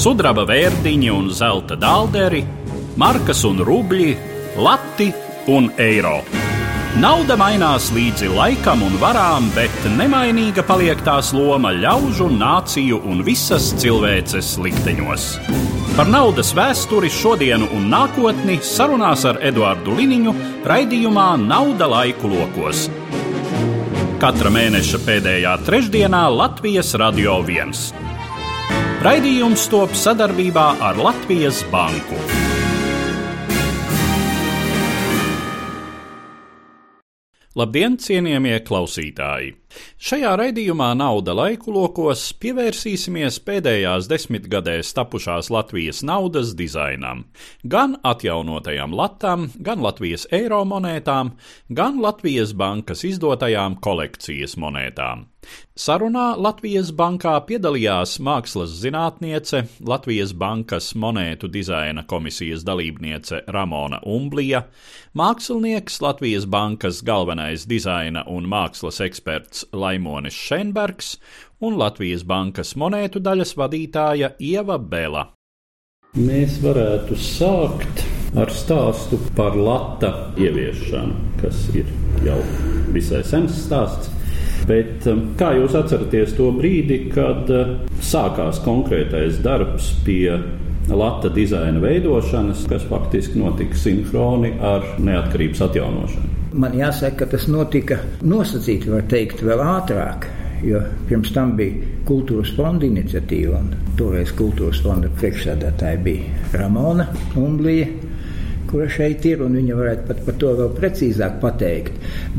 sudraba vērtiņi un zelta dālderi, markas un rubļi, lati un eiro. Nauda mainās līdzi laikam un varām, bet nemainīga paliek tās loma ļaužu, nāciju un visas cilvēces likteņos. Par naudas vēsturi, šodienu un nākotni sarunās ar Eduāru Liniņu raidījumā Nauda laiku lokos. Katra mēneša pēdējā trešdienā Latvijas Radio 1. Raidījums top sadarbībā ar Latvijas Banku. Labdien, cienījamie klausītāji! Šajā raidījumā Nauda laiku lokos pievērsīsimies pēdējās desmitgadēs tapušās Latvijas naudas dizainam, gan atjaunotajām latām, gan Latvijas eiro monētām, gan Latvijas bankas izdotajām kolekcijas monētām. Sarunā Latvijas bankā piedalījās mākslas zinātniece, Latvijas bankas monētu dizaina komisijas dalībniece Ramona Umblija, mākslinieks, Latvijas bankas galvenais dizaina un mākslas eksperts Laimonis Šenbergs un Latvijas bankas monētu daļas vadītāja Ieva Bela. Mēs varētu sākt ar stāstu par lata ieviešanu, kas ir jau visai sens stāsts. Bet um, kā jūs atceraties to brīdi, kad uh, sākās konkrētais darbs pie lata dizaina veidošanas, kas faktiski notika sinhroni ar neatkarības atjaunošanu? Man jāsaka, ka tas notika nosacīti, var teikt, vēl ātrāk. Jo pirms tam bija kultūras fonda iniciatīva, un toreiz kultūras fonda priekšsēdētāja bija Ramona Umblija kura šeit ir, un viņa varētu pat par to vēl precīzāk pateikt.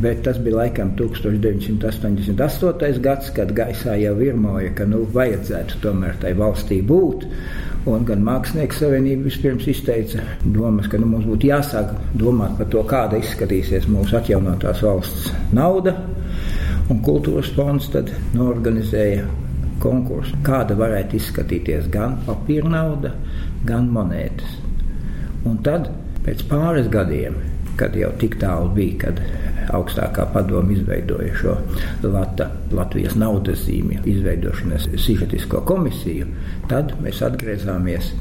Bet tas bija laikam 1988. gads, kad gaisā jau virmoja, ka nu, vajadzētu tomēr tai valstī būt. Un gan Mākslinieku savienība vispirms izteica domas, ka nu, mums būtu jāsāk domāt par to, kāda izskatīsies mūsu atjaunotās valsts nauda. Un kultūras fonds tad norganizēja konkursu, kāda varētu izskatīties gan papīra nauda, gan monētas. Un tad Pēc pāris gadiem, kad jau tik tālu bija, kad augstākā padoma izveidoja šo Lata, Latvijas naudas zīmju izveidošanas sižetisko komisiju, tad mēs atgriezāmies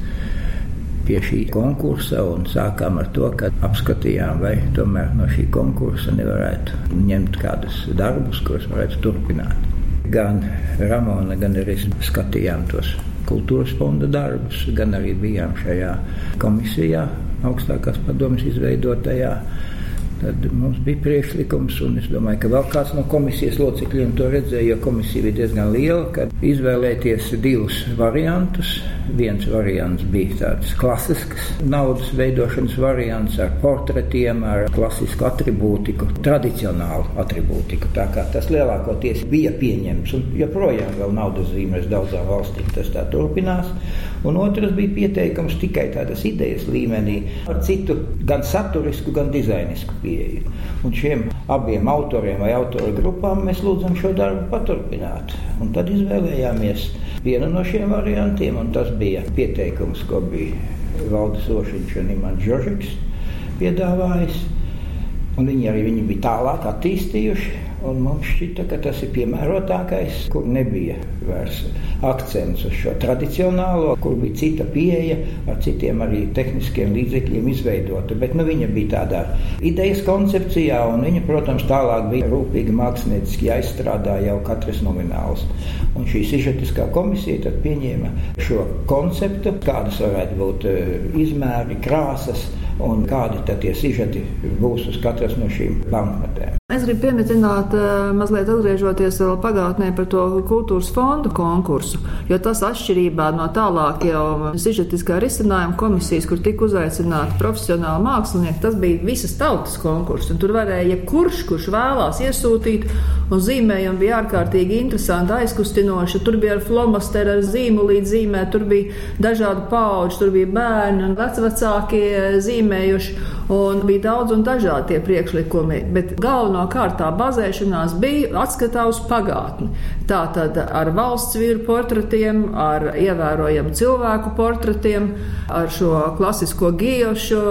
pie šī konkursa un sākām ar to, ka apskatījām, vai tomēr no šī konkursa nevarētu ņemt kādus darbus, kurus varētu turpināt. Gan Ramona, gan arī skatījām tos kultūras fonda darbus, gan arī bijām šajā komisijā, augstākās padomas izveidotajā. Tad mums bija priekšlikums, un es domāju, ka vēl kāds no komisijas locekļiem to redzēja, jo komisija bija diezgan liela, kad izvēlēties divus variantus. Viens variants bija tāds klasisks naudas veidošanas variants ar portretiem, ar klasisku attribūtiku, tradicionālu attribūtiku. Tā kā tas lielākoties bija pieņemts, un joprojām vēl naudas zīmēs daudzām valstīm tas tā turpinās. Un otrs bija pieteikums tikai tādas idejas līmenī, ar citu gan saturisku, gan dizainisku pieeju. Un šiem abiem autoriem vai autoru grupām mēs lūdzam šo darbu paturpināt. Un tad izvēlējāmies vienu no šiem variantiem, un tas bija pieteikums, ko bija Valdis Ošiņš un Imants Žožiks piedāvājis. Un viņi arī viņi bija tālāk attīstījuši. Mums šķita, ka tas ir piemērotākais, kur nebija vairs akcents uz šo tradicionālo, kur bija cita pieeja, ar citiem arī tehniskiem līdzekļiem izveidota. Bet nu, viņa bija tādā idejas koncepcijā, un viņa, protams, tālāk bija rūpīgi mākslinieciski jāizstrādā jau katrs nomināls. Un šī sižetiskā komisija tad pieņēma šo konceptu, kādas varētu būt eh, izmēri, krāsas un kādi tad tie sižeti būs uz katras no šīm banknotēm. Es gribu pieminēt, eh, mazliet atgriežoties pagātnē par to kultūras fondu konkursu, jo tas atšķirībā no tālāk jau sižetiskā risinājuma komisijas, kur tika uzaicināti profesionāli mākslinieki, tas bija visas tautas konkurss, tur varēja jebkurš, kurš vēlās iesūtīt, un zīmējumi bija ārkārtīgi interesanti, aizkustinoši. Tur bija ar flomasteru, ar zīmolīti zīmē, tur bija dažādu pauģu, tur bija bērni un vecvecākie e-mails. Un bija daudz un dažādi tie priekšlikumi, bet galvenokārt tā bazēšanās bija atskatā uz pagātni. Tā tad ar valsts vīru portretiem, ar ievērojamu cilvēku portretiem, ar šo klasisko gijošu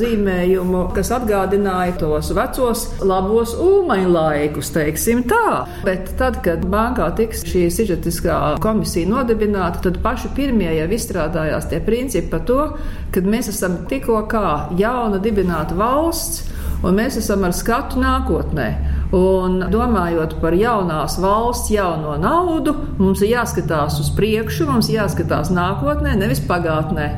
zīmējumu, kas atgādināja tos vecos labos ūmaņu laikus, teiksim tā. Bet tad, kad bankā tiks šī sižetiskā komisija nodibināta, tad paši pirmie jau izstrādājās tie principi par to, ka mēs esam tikko kā jauna dibināta valsts, un mēs esam ar skatu nākotnē. Un domājot par jaunās valsts, jauno naudu, mums ir jāskatās uz priekšu, mums jāskatās nākotnē, nevis pagātnē.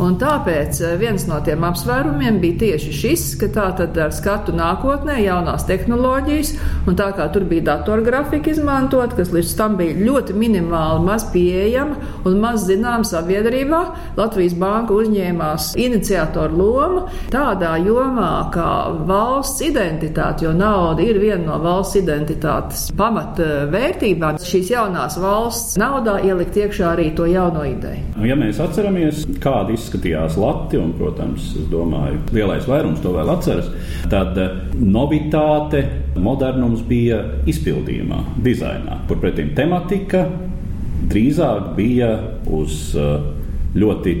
Un tāpēc eh, viens no tiem apsvērumiem bija tieši šis, ka tā tad ar skatu nākotnē, jaunās tehnoloģijas, un tā kā tur bija datorgrafika izmantot, kas līdz tam bija ļoti minimāli maz pieejama un maz zināma sabiedrībā, Latvijas Banka uzņēmās iniciatoru lomu tādā jomā kā valsts identitāte, jo nauda ir viena no valsts identitātes pamatvērtībām. Šīs jaunās valsts naudā ielikt iekšā arī to jauno ideju. Nu, ja mēs atceramies, kāda izskatījās Latvija, un, protams, es domāju, lielais vairums to vēl atceras, tad eh, novitāte, modernums bija izpildījumā, dizainā, kur pretim tematika drīzāk bija uz eh, ļoti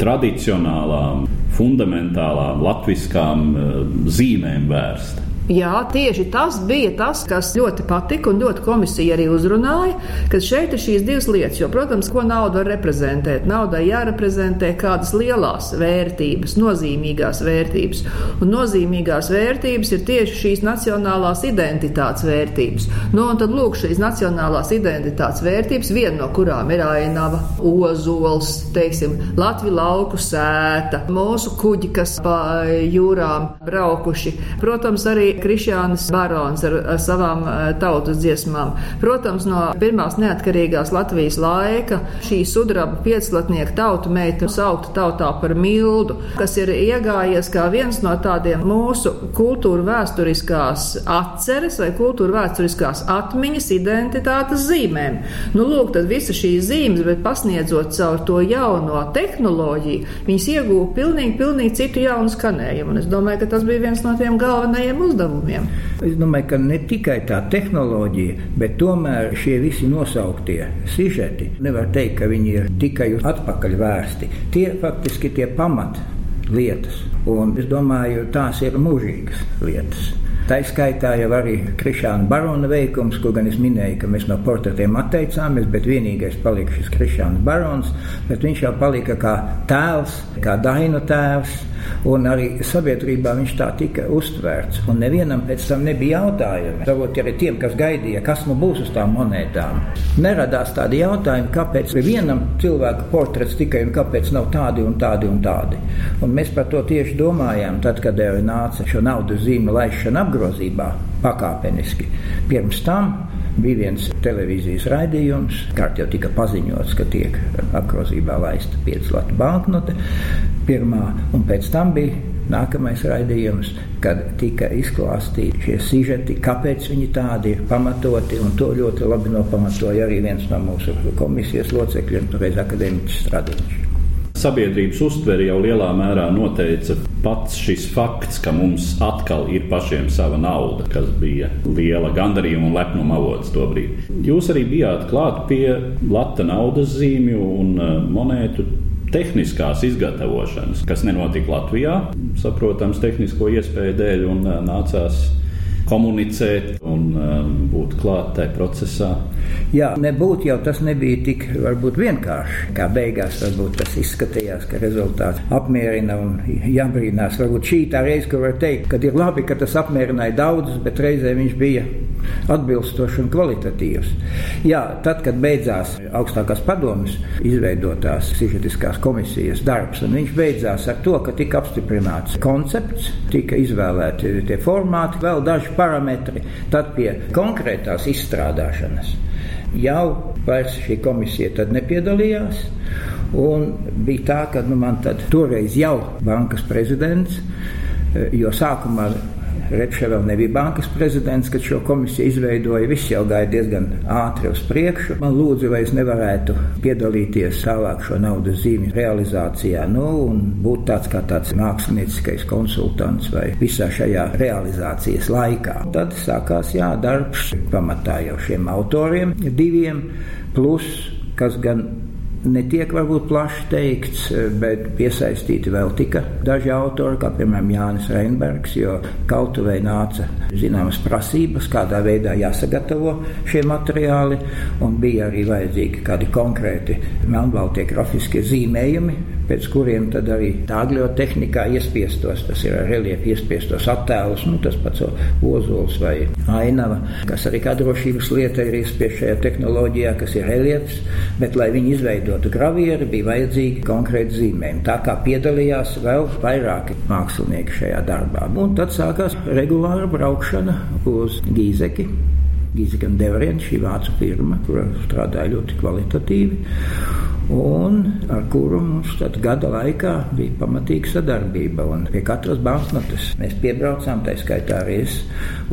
tradicionālām, fundamentālām, latviskām eh, zīmēm vērsta. Jā, tieši tas bija tas, kas ļoti patika un ļoti komisija arī uzrunāja, ka šeit ir šīs divas lietas. Jo, protams, ko nauda var reprezentēt? Naudai jāreprezentē kādas lielas vērtības, nozīmīgās vērtības. Un nozīmīgās vērtības ir tieši šīs nacionālās identitātes vērtības. Nu, un tad lūk, šīs nacionālās identitātes vērtības, viena no kurām ir ainava, ozols, teiksim, Latvijas lauku sēta, mūsu kuģi, kas pa jūrām braukuši. Protams, arī Krišjānis Barons ar, ar savām eh, tautas dziesmām. Protams, no pirmās neatkarīgās Latvijas laika šī sudraba pieclatnieka tautu meita saukta tautā par mildu, kas ir iegājies kā viens no tādiem mūsu kultūra vēsturiskās atceres vai kultūra vēsturiskās atmiņas identitātes zīmēm. Nu, lūk, tad visas šīs zīmes, bet pasniedzot caur to jauno tehnoloģiju, viņas iegūta pilnīgi, pilnīgi citu jaunu skanējumu. Un es domāju, ka tas bija viens no tiem galvenajiem uzdevumiem uzdevumiem. Es domāju, ka ne tikai tā tehnoloģija, bet tomēr šie visi nosauktie sižeti, nevar teikt, ka viņi ir tikai atpakaļ vērsti. Tie faktiski tie pamat lietas, un es domāju, tās ir mūžīgas lietas. Tā izskaitā jau arī Krišāna Barona veikums, ko gan es minēju, ka mēs no portretiem atteicāmies, bet vienīgais palika šis Krišāns Barons, bet viņš jau palika kā tēls, kā dainu tēvs un arī sabiedrībā viņš tā tika uztvērts. Un nevienam pēc tam nebija jautājumi. Varbūt arī tiem, kas gaidīja, kas nu būs uz tām monētām. Neradās tādi jautājumi, kāpēc vienam cilvēku portrets tikai un kāpēc nav tādi un tādi un tādi. Un mēs par to tieši domājām, tad, kad jau nāca šo naudas zīmju laišana apgrozībā pakāpeniski. Pirms tam bija viens televīzijas raidījums, kārt jau tika paziņots, ka tiek apgrozībā laista 5 latu banknote pirmā, un pēc tam bija nākamais raidījums, kad tika izklāstīti šie sižeti, kāpēc viņi tādi ir pamatoti, un to ļoti labi nopamatoja arī viens no mūsu komisijas locekļiem, toreiz akadēmiķis Stradiņš. Sabiedrības uztveri jau lielā mērā noteica pats šis fakts, ka mums atkal ir pašiem sava nauda, kas bija liela gandarījuma un lepnuma avots to brīdi. Jūs arī bijāt klāt pie Latvijas naudas zīmju un uh, monētu tehniskās izgatavošanas, kas nenotika Latvijā, saprotams, tehnisko iespēju dēļ, un uh, nācās komunicēt un um, būt klāt tajā procesā. Jā, nebūtu jau tas nebija tik varbūt, vienkārši. Kā beigās varbūt tas izskatījās, ka rezultāts apmierina un jābrīnās. Varbūt šī tā reize, kur var teikt, ka ir labi, ka tas apmierināja daudzus, bet reizē viņš bija atbilstošs un kvalitatīvs. Jā, tad, kad beidzās augstākās padomas izveidotās psiholoģiskās komisijas darbs, un viņš beidzās ar to, ka tika apstiprināts koncepts, tika izvēlēti tie formāti, vēl daži parametri, tad pie konkrētās izstrādāšanas jau vairs šī komisija nepiedalījās. Un bija tā, ka nu, man toreiz jau bankas prezidents, jo sākumā Repše vēl nebija bankas prezidents, kad šo komisiju izveidoja. Viss jau gāja diezgan ātri uz priekšu. Man lūdzu, vai es nevarētu piedalīties tālāk šo naudas zīmju realizācijā, nu, un būt tāds kā tāds mākslinieckais konsultants vai visā šajā realizācijas laikā. Tad sākās jā, darbs pamatā jau šiem autoriem diviem, plus kas gan netiek varbūt plaši teikts, bet piesaistīti vēl tika daži autori, kā piemēram Jānis Reinbergs, jo kautuvei nāca zināmas prasības, kādā veidā jāsagatavo šie materiāli, un bija arī vajadzīgi kādi konkrēti melnbaltie grafiskie zīmējumi, pēc kuriem tad arī tāgļo tehnikā iespiestos, tas ir ar reliefu iespiestos attēlus, nu, tas pats ozols vai ainava, kas arī kā drošības lieta ir iespiest šajā tehnoloģijā, kas ir reliefs, bet lai viņi izveidotu gravieru, bija vajadzīgi konkrēti zīmējumi. Tā kā piedalījās vēl vairāki mākslinieki šajā darbā. Un tad sākās regulāra braukšana uz Gīzeki. Gīzeka un Devrien, šī vācu firma, kur strādāja ļoti kvalitatīvi un ar kuru mums gada laikā bija pamatīga sadarbība. Un pie katras banknotes mēs piebraucām, tā skaitā arī es,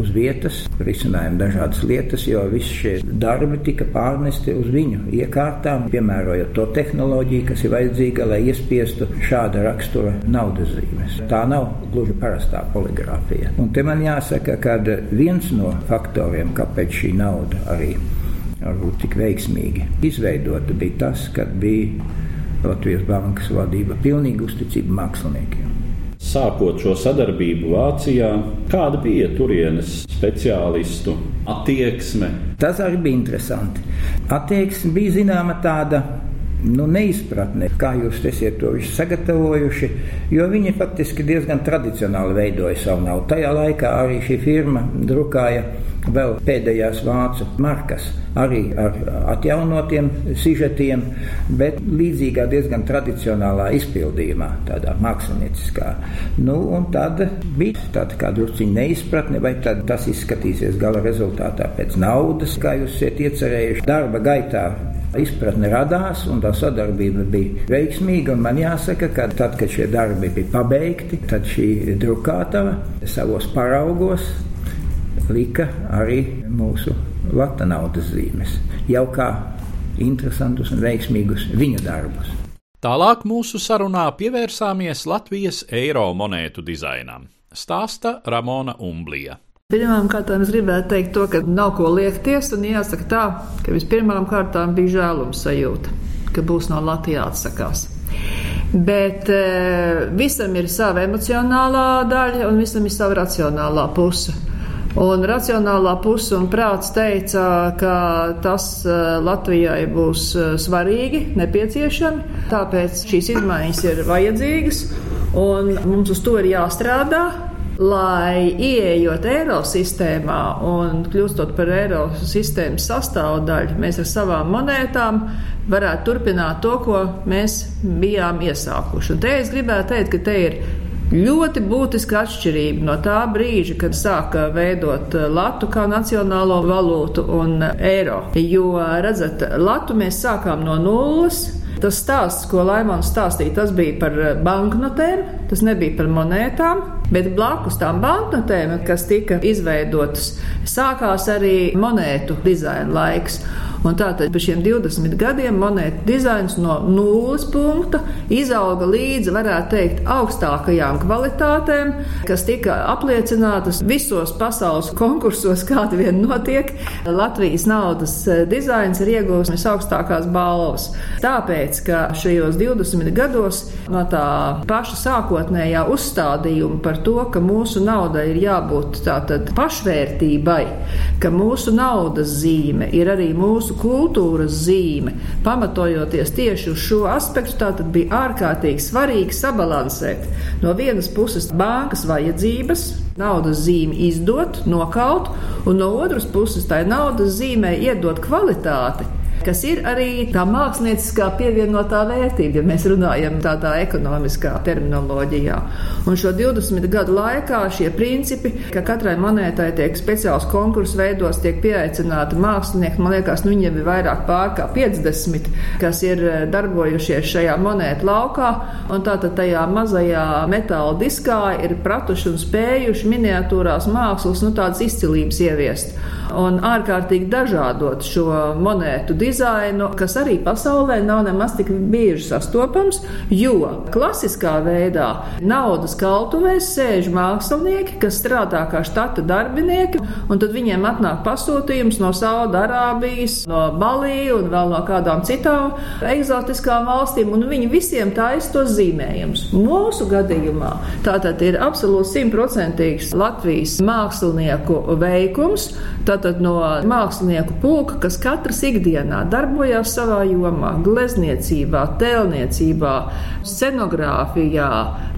uz vietas, risinājām dažādas lietas, jo visi šie darbi tika pārnesti uz viņu iekārtām, piemērojot to tehnoloģiju, kas ir vajadzīga, lai iespiestu šāda rakstura naudas zīmes. Tā nav gluži parastā poligrāfija. Un te man jāsaka, ka viens no faktoriem, kāpēc šī nauda arī varbūt tik veiksmīgi izveidota, bija tas, ka bija Latvijas bankas vadība pilnīga uzticība māksliniekiem. Sākot šo sadarbību Vācijā, kāda bija turienes speciālistu attieksme? Tas arī bija interesanti. Attieksme bija zināma tāda nu, neizpratne, kā jūs esat to visu sagatavojuši, jo viņi faktiski diezgan tradicionāli veidoja savu naudu. Tajā laikā arī šī firma drukāja vēl pēdējās vācu markas, arī ar atjaunotiem sižetiem, bet līdzīgā diezgan tradicionālā izpildījumā, tādā mākslinieckā. Nu, un tad bija tāda kā drusciņa neizpratne, vai tas izskatīsies gala rezultātā pēc naudas, kā jūs esat iecerējuši darba gaitā. Izpratne radās, un tā sadarbība bija veiksmīga. Man jāsaka, ka tad, kad šie darbi bija pabeigti, tad šī drukātava savos paraugos lika arī mūsu lata naudas zīmes, jau kā interesantus un veiksmīgus viņa darbus. Tālāk mūsu sarunā pievērsāmies Latvijas eiro monētu dizainam. Stāsta Ramona Umblija. Pirmkārt, es gribētu teikt, to, ka nav ko liekties, un jāsaka tā, ka vispirmām kārtām bija žēlums sajūta, ka būs no Latvijas atsakās. Bet e, visam ir sava emocionālā daļa, un visam ir sava racionālā puse. Un racionālā puse un prāts teica, ka tas eh, Latvijai būs eh, svarīgi, nepieciešami, tāpēc šīs izmaiņas ir vajadzīgas un mums uz to ir jāstrādā. Lai ieejot eiro sistēmā un kļūstot par eiro sistēmas sastāvdaļu, mēs ar savām monētām varētu turpināt to, ko mēs bijām iesākuši. Un te es gribētu teikt, ka te ir Ļoti būtiska atšķirība no tā brīža, kad sāka veidot eh, latu kā nacionālo valūtu un eiro. Jo, redzat, latu mēs sākām no nulles. Tas stāsts, ko Laimons stāstīja, tas bija par eh, banknotēm, tas nebija par monētām. Bet blakus tām banknotēm, kas tika izveidotas, sākās arī monētu dizaina laiks. Un tātad par šiem 20 gadiem monētu dizains no nulles punkta izauga līdz, varētu teikt, augstākajām kvalitātēm, kas tika apliecinātas visos pasaules konkursos, kādi vien notiek. Latvijas naudas eh, dizains ir iegūst visaugstākās balvas. Tāpēc, ka šajos 20 gados no tā paša sākotnējā uzstādījuma par to, ka mūsu naudai ir jābūt tātad pašvērtībai, ka mūsu naudas zīme ir arī mūsu mūsu kultūras zīme. Pamatojoties tieši uz šo aspektu, tā tad bija ārkārtīgi svarīgi sabalansēt no vienas puses bankas vajadzības, naudas zīmi izdot, nokaut, un no otras puses tai naudas zīmē iedot kvalitāti kas ir arī tā mākslinieckā pievienotā vērtība, ja mēs runājam tādā ekonomiskā terminoloģijā. Un šo 20 gadu laikā šie principi, ka katrai monētai tiek speciāls konkursu veidos, tiek pieaicināti mākslinieki, man liekas, nu viņiem ir vairāk pār kā 50, kas ir eh, darbojušies šajā monētu laukā, un tātad tajā mazajā metāla diskā ir pratuši un spējuši miniatūrās mākslas, nu tādas izcilības ieviest un ārkārtīgi dažādot šo monētu dizainu, kas arī pasaulē nav nemaz tik bieži sastopams, jo klasiskā veidā naudas kaltuvēs sēž mākslinieki, kas strādā kā štata darbinieki, un tad viņiem atnāk pasūtījums no Saudarābijas, no Balī un vēl no kādām citām eksotiskām valstīm, un viņi visiem taisa tos zīmējumus. Mūsu gadījumā tātad ir absolūti simtprocentīgs Latvijas mākslinieku veikums. Tātad no mākslinieku pulka, kas katrs ikdienā darbojās savā jomā, glezniecībā, tēlniecībā, scenogrāfijā,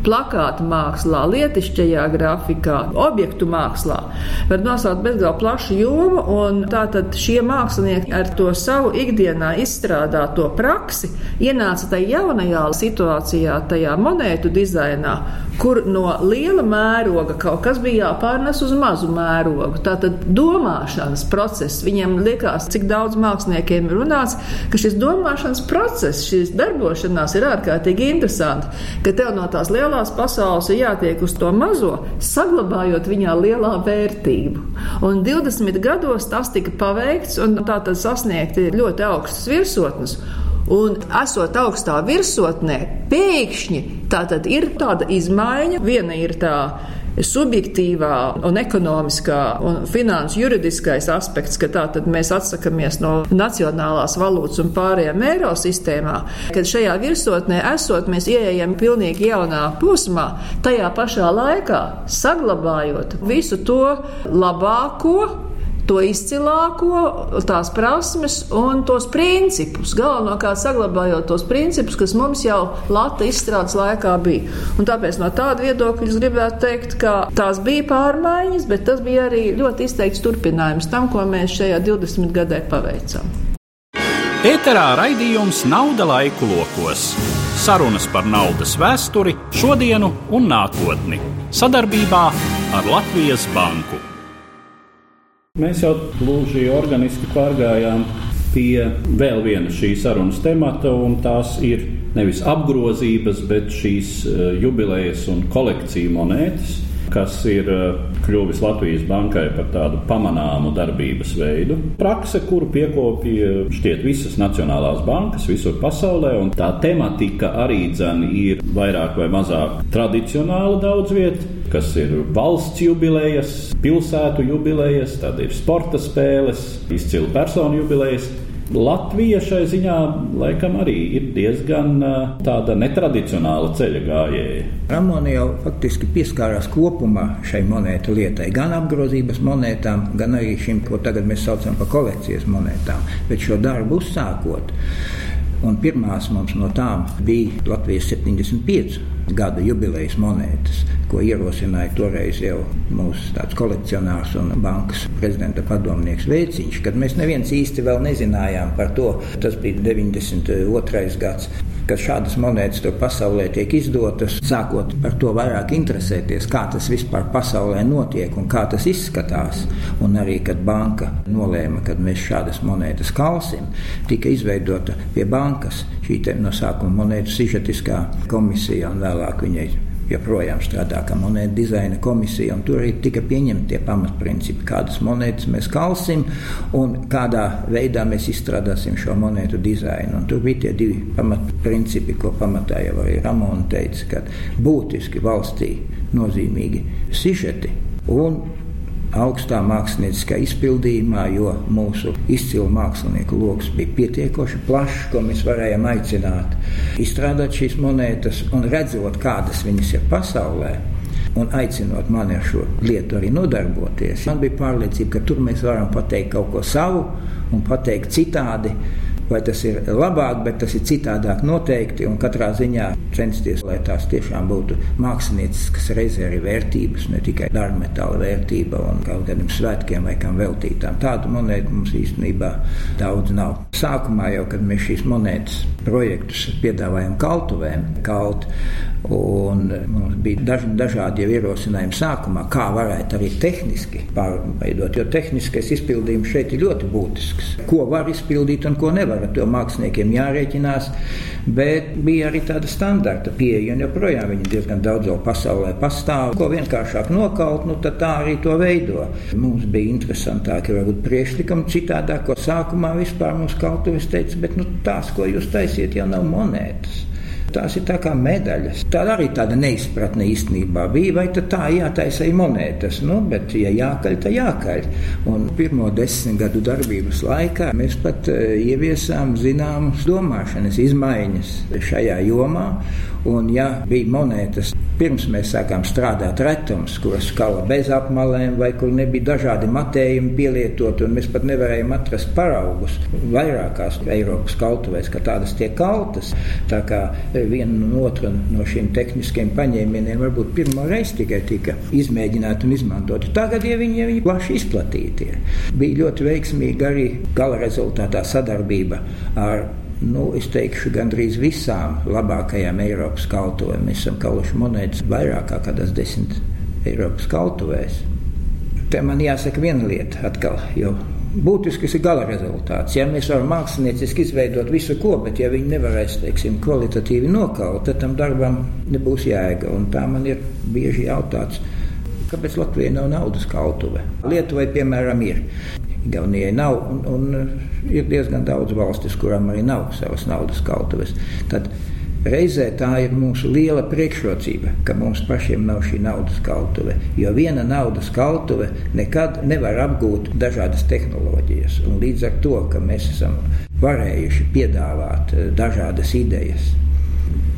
plakāta mākslā, lietišķajā grafikā, objektu mākslā. Var nosaukt bezgalīgi plašu jomu, un tātad šie mākslinieki ar to savu ikdienā izstrādāto praksi ienāca tajā jaunajā situācijā, tajā monētu dizainā, kur no liela mēroga kaut kas bija jāpārnes uz mazu mērogu. Tātad domāšanas process, viņiem liekas, cik daudz māksliniekiem ir runāts, ka šis domāšanas process, šis darbošanās ir ārkārtīgi interesanti, ka tev no tās lielās lielās pasaules ir jātiek uz to mazo, saglabājot viņā lielā vērtību. Un 20 gados tas tika paveikts, un tā tad sasniegti ļoti augstas virsotnes. Un, esot augstā virsotnē, pēkšņi tā ir tāda izmaiņa. Viena ir tā subjektīvā un ekonomiskā un finansu juridiskais aspekts, ka tā tad mēs atsakamies no nacionālās valūtas un pārējām eiro sistēmā, kad šajā virsotnē esot, mēs ieejam pilnīgi jaunā posmā, tajā pašā laikā saglabājot visu to labāko, to izcilāko, tās prasmes un tos principus. Galvenokārt saglabājot tos principus, kas mums jau Latvijas izstrādes laikā bija. Un tāpēc no tāda viedokļa es gribētu teikt, ka tās bija pārmaiņas, bet tas bija arī ļoti izteikts turpinājums tam, ko mēs šajā 20 gadē paveicām. Ēterā raidījums Nauda laiku lokos. Sarunas par naudas vēsturi, šodienu un nākotni. Sadarbībā ar Latvijas Banku. Mēs jau gluži organiski pārgājām pie vēl viena šī sarunas temata, un tās ir nevis apgrozības, bet šīs eh, jubilejas un kolekciju monētas kas ir eh, kļuvis Latvijas bankai par tādu pamanāmu darbības veidu. Prakse, kuru piekopīja šķiet visas nacionālās bankas visur pasaulē, un tā tematika arī dzen ir vairāk vai mazāk tradicionāla daudz vietā kas ir valsts jubilejas, pilsētu jubilejas, tad ir sporta spēles, izcilu personu jubilejas. Latvija šai ziņā laikam arī ir diezgan tāda netradicionāla ceļa gājēja. Ramona jau faktiski pieskārās kopumā šai monētu lietai, gan apgrozības monētām, gan arī šim, ko tagad mēs saucam par kolekcijas monētām. Bet šo darbu uzsākot, un pirmās mums no tām bija Latvijas 75 gada jubilejas monētas, ko ierosināja toreiz jau mūsu kolekcionārs un bankas prezidenta padomnieks Veiciņš, kad mēs neviens īsti vēl nezinājām par to. Tas bija 92. gads kad šādas monētas tur pasaulē tiek izdotas, sākot par to vairāk interesēties, kā tas vispār pasaulē notiek un kā tas izskatās. Un arī, kad banka nolēma, ka mēs šādas monētas kalsim, tika izveidota pie bankas šī no sākuma monētu sižetiskā komisija un vēlāk viņai joprojām strādā kā monētu dizaina komisija, un tur arī tika pieņemti tie pamatprincipi, kādas monētas mēs kalsim un kādā veidā mēs izstrādāsim šo monētu dizainu. Un tur bija tie divi pamatprincipi, ko pamatā jau arī Ramona teica, ka būtiski valstī nozīmīgi sižeti un augstā mākslinieckā izpildījumā, jo mūsu izcilu mākslinieku lokus bija pietiekoši plašs, ko mēs varējām aicināt izstrādāt šīs monētas un redzot, kādas viņas ir pasaulē. Un aicinot mani ar šo lietu arī nodarboties, man bija pārliecība, ka tur mēs varam pateikt kaut ko savu un pateikt citādi, vai tas ir labāk, bet tas ir citādāk noteikti. Un katrā ziņā censties, lai tās tiešām būtu mākslinieciskas, reizē arī vērtības, ne tikai dārmetāla vērtība un kaut kādiem svētkiem vai kam veltītām. Tādu monētu mums īstenībā daudz nav. Sākumā jau, kad mēs šīs monētas projektus piedāvājam kaltuvēm, kaut Un mums bija daž, dažādi ierosinājumi sākumā, kā varētu arī tehniski pārveidot. Jo tehniskais izpildījums šeit ir ļoti būtisks. Ko var izpildīt un ko nevar. Ar to māksliniekiem jārēķinās. Bet bija arī tāda standarta pieeja, un joprojām viņi diezgan daudz vēl pasaulē pastāv. Ko vienkāršāk nokaut, nu tad tā arī to veido. Mums bija interesantāki varbūt priekšlikumi citādāk, ko sākumā vispār mums kautuvis teica, bet nu, tās, ko jūs taisiet, jau nav monētas. Tās ir tā kā medaļas. Tā arī tāda neizpratne īstenībā bija. Vai tā jātaisa monētas? Nu, bet, ja jākaļ, tad jākaļ. Un pirmo desmit gadu darbības laikā mēs pat uh, ieviesām zināmas domāšanas izmaiņas šajā jomā. Un, ja bija monētas, pirms mēs sākām strādāt retums, kuras skala bez apmalēm, vai kur nebija dažādi matējumi pielietot, un mēs pat nevarējām atrast paraugus vairākās Eiropas kautuvēs, ka tādas tiek kaltas. Tā kā viena no otra no šiem tehniskiem paņēmieniem varbūt pirmo reizi tikai tika izmēģināti un izmantoti. Tagad ja viņi, viņi plaši izplatīti ir. Bija ļoti veiksmīga arī gala rezultātā sadarbība ar nu, es teikšu, gandrīz visām labākajām Eiropas kautuvēm. Mēs esam kaluši monētas vairāk kā kādās desmit Eiropas kautuvēs. Te man jāsaka viena lieta atkal, jo būtisks ir gala rezultāts. Ja mēs varam mākslinieciski izveidot visu ko, bet ja viņi nevarēs, teiksim, kvalitatīvi nokaut, tad tam darbam nebūs jēga. Un tā man ir bieži jautāts, kāpēc Latvijai nav naudas kautuve. Lietuvai, piemēram, ir. Igaunijai nav, un, un ir diezgan daudz valstis, kurām arī nav savas naudas kautuves. Tad Reizē tā ir mūsu liela priekšrocība, ka mums pašiem nav šī naudas kautuve. Jo viena naudas kautuve nekad nevar apgūt dažādas tehnoloģijas. Un līdz ar to, ka mēs esam varējuši piedāvāt eh, dažādas idejas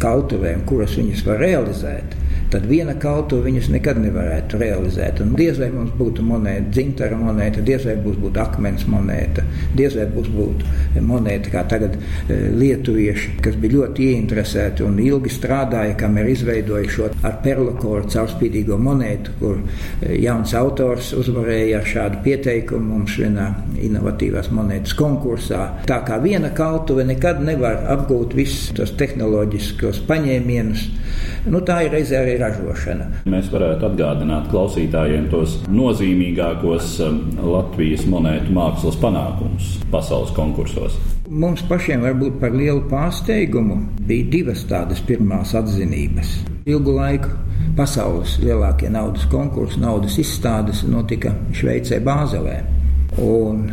kautuvēm, kuras viņas var realizēt, tad viena kautu viņus nekad nevarētu realizēt. Un diez vai mums būtu monēta, dzintara monēta, diez vai būs būtu akmens monēta, diez vai būs būtu monēta, kā tagad e, lietuvieši, kas bija ļoti ieinteresēti un ilgi strādāja, kam ir izveidojuši šo ar perlakoru caurspīdīgo monētu, kur e, jauns autors uzvarēja ar šādu pieteikumu mums vienā inovatīvās monētas konkursā. Tā kā viena kautuve nekad nevar apgūt visus tos tehnoloģiskos paņēmienus, nu, tā ir reizē arī ražošana. Mēs varētu atgādināt klausītājiem tos nozīmīgākos um, Latvijas monētu mākslas panākumus pasaules konkursos. Mums pašiem varbūt par lielu pārsteigumu bija divas tādas pirmās atzinības. Ilgu laiku pasaules lielākie naudas konkursi, naudas izstādes notika Šveicē, Bāzelē. Un,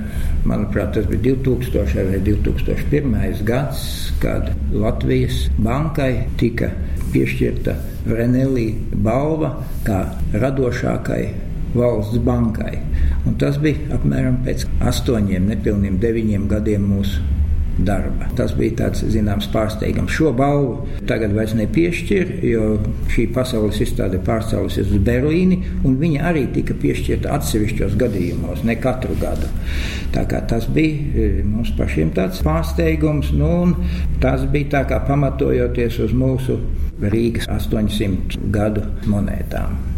manuprāt, tas bija 2000 vai 2001 gads, kad Latvijas bankai tika piešķirta Renelī balva kā radošākai valsts bankai. Un tas bija apmēram pēc astoņiem, nepilniem deviņiem gadiem mūsu darba. Tas bija tāds zināms pārsteigums. Šo balvu tagad vairs nepiešķir, jo šī pasaules izstāde pārcēlusies uz Berlīni, un viņa arī tika piešķirta atsevišķos gadījumos, ne katru gadu. Tā kā tas bija e, mums pašiem tāds pārsteigums, nu, un tas bija tā kā pamatojoties uz mūsu Rīgas 800 gadu monētām.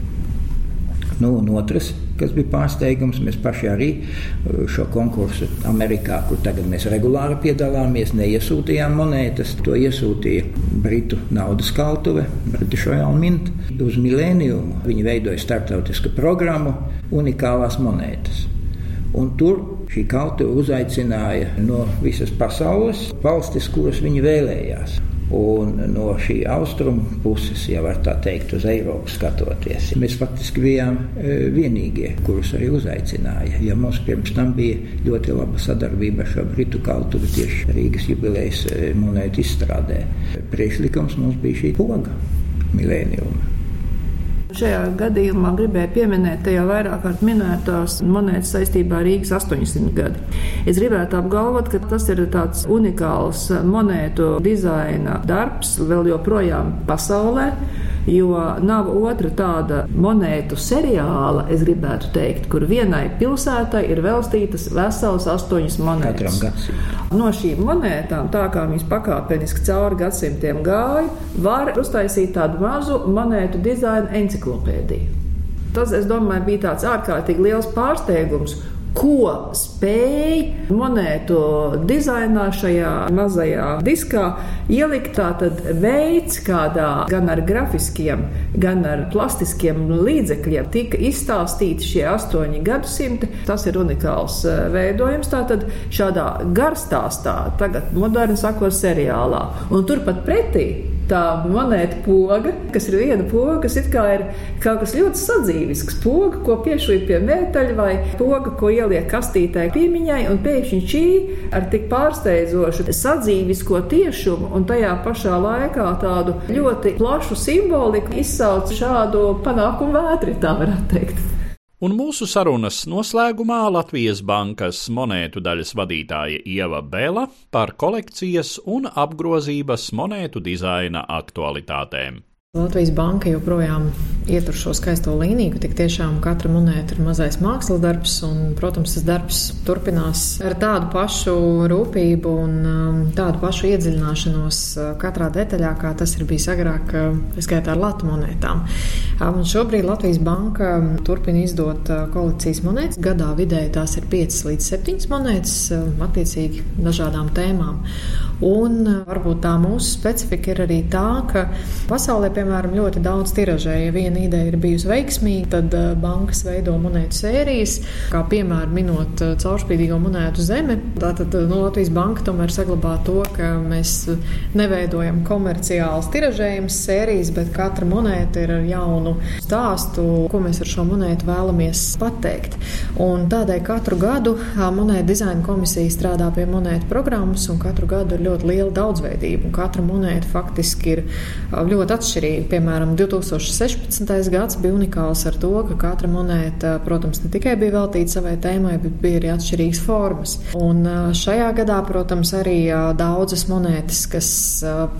Nu, un otrs kas bija pārsteigums. Mēs paši arī uh, šo konkursu Amerikā, kur tagad mēs regulāri piedalāmies, neiesūtījām monētas. To iesūtīja Britu naudas kautuve, British Royal Mint, uz milēniumu. Viņi veidoja starptautisku programmu Unikālās monētas. Un tur šī kautuve uzaicināja no visas pasaules valstis, kuras viņi vēlējās. Un no šī austrumu puses, ja tā teikt, uz Eiropu skatoties, mēs faktiski bijām e, vienīgie, kurus arī uzaicināja. Ja mums pirms tam bija ļoti laba sadarbība ar šo britu kautuvi tieši Rīgas jubilejas e, monētu izstrādē, priekšlikums mums bija šī poga milēniuma. Šajā gadījumā gribēju pieminēt te jau vairāk kārt minētās monētas saistībā ar Rīgas 800 gadu. Es gribētu apgalvot, ka tas ir tāds unikāls monētu dizaina darbs vēl joprojām pasaulē Jo nav otra tāda monētu seriāla, es gribētu teikt, kur vienai pilsētai ir velstītas veselas astoņas monētas. No šīm monētām, tā kā viņas pakāpeniski cauri gadsimtiem gāja, var uztaisīt tādu mazu monētu dizaina enciklopēdiju. Tas, es domāju, bija tāds ārkārtīgi liels pārsteigums ko spēj monētu dizainā šajā mazajā diskā ielikt. Tātad veids, kādā gan ar grafiskiem, gan ar plastiskiem līdzekļiem tika izstāstīti šie astoņi gadsimti. Tas ir unikāls eh, veidojums. Tātad šādā garstāstā, tagad moderni sakot, seriālā. Un turpat pretī tā monēta poga, kas ir viena poga, kas ir kaut kas ļoti sadzīvisks. Poga, ko piešķir pie mēteļa, vai poga, ko ieliek kastītē piemiņai, un pēkšņi šī ar tik pārsteidzošu sadzīvisko tiešumu un tajā pašā laikā tādu ļoti plašu simboliku izsauc šādu panākumu vētri, tā varētu teikt. Un mūsu sarunas noslēgumā Latvijas bankas monētu daļas vadītāja Ieva Bela par kolekcijas un apgrozības monētu dizaina aktualitātēm. Latvijas banka joprojām ietur šo skaisto līniju, tik tiešām katra monēta ir mazais mākslas darbs, un, protams, tas darbs turpinās ar tādu pašu rūpību un um, tādu pašu iedziļināšanos uh, katrā detaļā, kā tas ir bijis agrāk, uh, skaitā ar latu monētām. Um, un šobrīd Latvijas banka turpina izdot uh, kolekcijas monētas. Gadā vidēji tās ir 5 līdz 7 monētas, attiecīgi dažādām tēmām. Un varbūt tā mūsu specifika ir arī tā, ka pasaulē, piemēram, ļoti daudz tiražēja. Ja viena ideja ir bijusi veiksmīga, tad uh, bankas veido monētu sērijas, kā piemēram minot uh, caurspīdīgo monētu zemi. Tātad no nu, Latvijas banka tomēr saglabā to, ka mēs neveidojam komerciālas tiražējumas sērijas, bet katra monēta ir ar jaunu stāstu, ko mēs ar šo monētu vēlamies pateikt. Un tādēļ katru gadu monētu dizaina komisija strādā pie monētu programmas, un katru gadu ir ļoti liela daudzveidība. Katra monēta faktiski ir ļoti atšķirīga piemēram, 2016. Gads bija unikāls ar to, ka katra monēta, protams, ne tikai bija veltīta savai tēmai, bet bija arī atšķirīgas formas. Un šajā gadā, protams, arī daudzas monētas, kas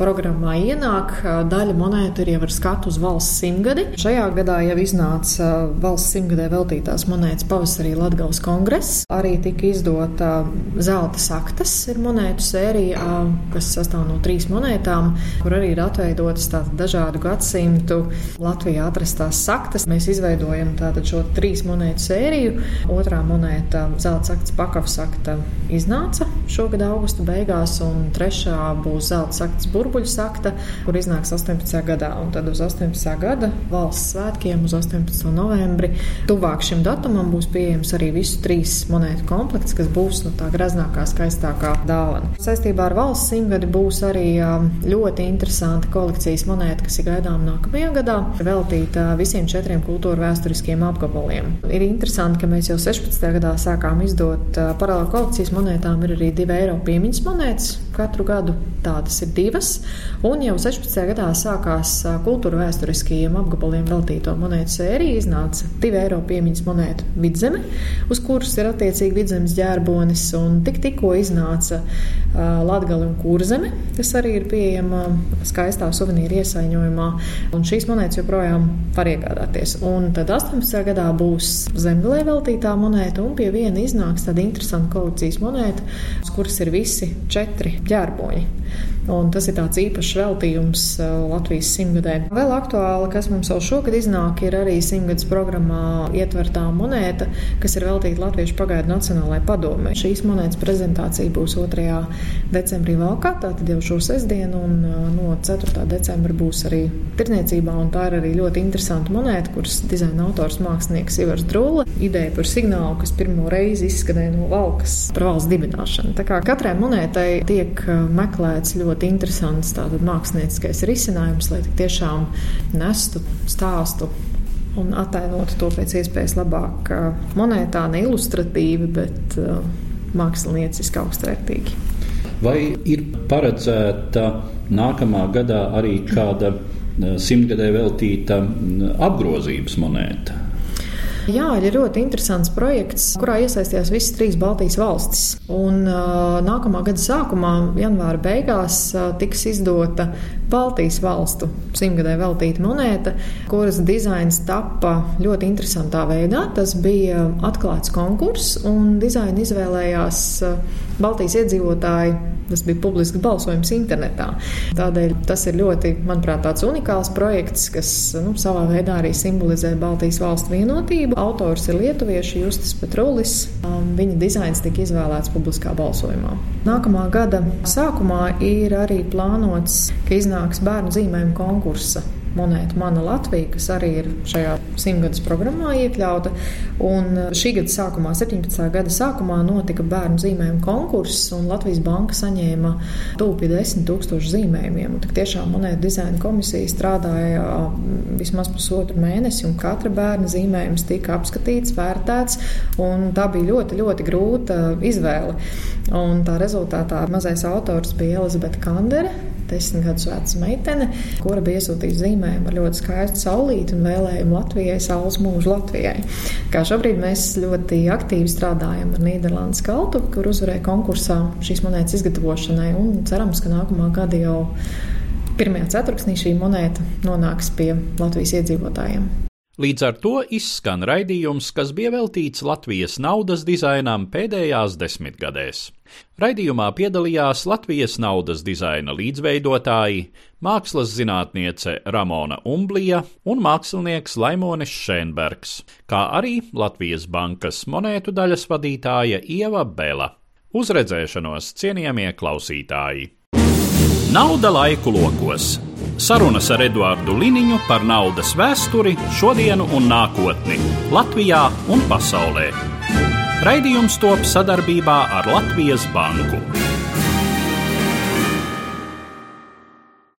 programmā ienāk, daļa monētu ir jau ar skatu uz valsts simtgadi. Šajā gadā jau iznāca valsts simtgadē veltītās monētas pavasarī Latgales kongress. Arī tika izdota zelta saktas, ir monētu sērija, kas sastāv no trīs monētām, kur arī ir atveidotas dažādu gadsimtu Latvijā atrastās saktas. Mēs izveidojam tātad šo trīs monētu sēriju. Otrā monēta, zelta saktas pakavas sakta, iznāca šogad augusta beigās, un trešā būs zelta saktas burbuļu sakta, kur iznāks 18. gadā. Un tad uz 18. gada valsts svētkiem uz 18. novembri tuvāk šim datumam būs pieejams arī visu trīs monētu komplekts, kas būs no tā graznākā, skaistākā dāvana. Saistībā ar valsts simtgadi būs arī ļoti interesanti kolekcijas monēta, kas ir gaidām nākamajā gadā, veltīta visiem četriem kultūra vēsturiskiem apgabaliem. Ir interesanti, ka mēs jau 16. gadā sākām izdot paralēli kolekcijas monētām, ir arī 2 eiro piemiņas monētas. Katru gadu tādas ir divas, un jau 16. gadā sākās kultūra vēsturiskajiem apgabaliem veltīto monētu sērija. Iznāca 2 eiro piemiņas monēta vidzeme, uz kuras ir attiecīgi vidzemes ģērbonis, un tik tikko iznāca Latgali un Kurzeme, kas arī ir pieejama skaistā suvenīra iesaiņojumā un šīs monētas joprojām var iegādāties. Un tad 18. gadā būs zemgalē veltītā monēta, un pie viena iznāks tāda interesanta kolekcijas monēta, uz kuras ir visi četri ģērboņi. Un tas ir tāds īpašs veltījums uh, Latvijas simtgadē. Vēl aktuāli, kas mums jau šogad iznāk, ir arī simtgadus programmā ietvertā monēta, kas ir veltīta Latviešu pagaidu Nacionālajai padomē. Šīs monētas prezentācija būs 2. decembrī valkā, tātad jau šo sestdienu, un uh, no 4. decembra būs arī tirniecībā, un tā ir arī ļoti interesanta monēta, kuras dizaina autors mākslinieks Ivars Drūle. Ideja par signālu, kas pirmo reizi izskanēja no valkas par valsts dibināšanu. Tā kā katrai monētai tiek uh, meklēts ļoti interesants mākslinieckais risinājums, lai tiešām nestu stāstu un attēlotu to pēc iespējas labāk monētā, ne ilustratīvi, bet mākslinieciski augstvērtīgi. Vai ir paredzēta nākamā gadā arī kāda simtgadē veltīta apgrozības monēta? Jā, ir ļoti interesants projekts, kurā iesaistījās visas trīs Baltijas valstis. Un, nākamā gada sākumā, janvāra beigās, tiks izdota Baltijas valstu simtgadē veltīta monēta, kuras dizains tappa ļoti interesantā veidā. Tas bija atklāts konkurss, un dizainu izvēlējās Baltijas iedzīvotāji Tas bija publisks balsojums internetā. Tādēļ tas ir ļoti, manuprāt, tāds unikāls projekts, kas nu, savā veidā arī simbolizē Baltijas valstu vienotību. Autors ir lietuvieši Justis Petrulis. Um, viņa dizains tika izvēlēts publiskā balsojumā. Nākamā gada sākumā ir arī plānots, ka iznāks bērnu zīmējumu konkursa monētu Mana Latvija, kas arī ir šajā simtgadus programmā iekļauta. Un uh, šī gada sākumā, 17. gada sākumā, notika bērnu zīmējumu konkurss, un Latvijas banka saņēma tūpi 10 tūkstošu zīmējumiem. Un tiešām monētu dizaina komisija strādāja vismaz pusotru mēnesi, un katra bērna zīmējums tika apskatīts, vērtēts, un tā bija ļoti, ļoti grūta izvēle. Un tā rezultātā mazais autors bija Elizabete Kandere, desmit gadus veca meitene, kura bija iesūtījusi zīmējumu ar ļoti skaistu saulīti un vēlējumu Latvijai, saules mūžu Latvijai. Kā šobrīd mēs ļoti aktīvi strādājam ar Nīderlandes kaltu, kur uzvarēja konkursā šīs monētas izgatavošanai, un cerams, ka nākamā gada jau pirmajā ceturksnī šī monēta nonāks pie Latvijas iedzīvotājiem. Līdz ar to izskan raidījums, kas bija veltīts Latvijas naudas dizainam pēdējās desmitgadēs. Raidījumā piedalījās Latvijas naudas dizaina līdzveidotāji, mākslas zinātniece Ramona Umblija un mākslinieks Laimonis Šēnbergs, kā arī Latvijas bankas monētu daļas vadītāja Ieva Bela. Uz redzēšanos, cienījamie klausītāji! Nauda laiku lokos! Sarunas ar Eduāru Liniņu par naudas vēsturi, šodienu un nākotni Latvijā un pasaulē. Raidījums top sadarbībā ar Latvijas Banku.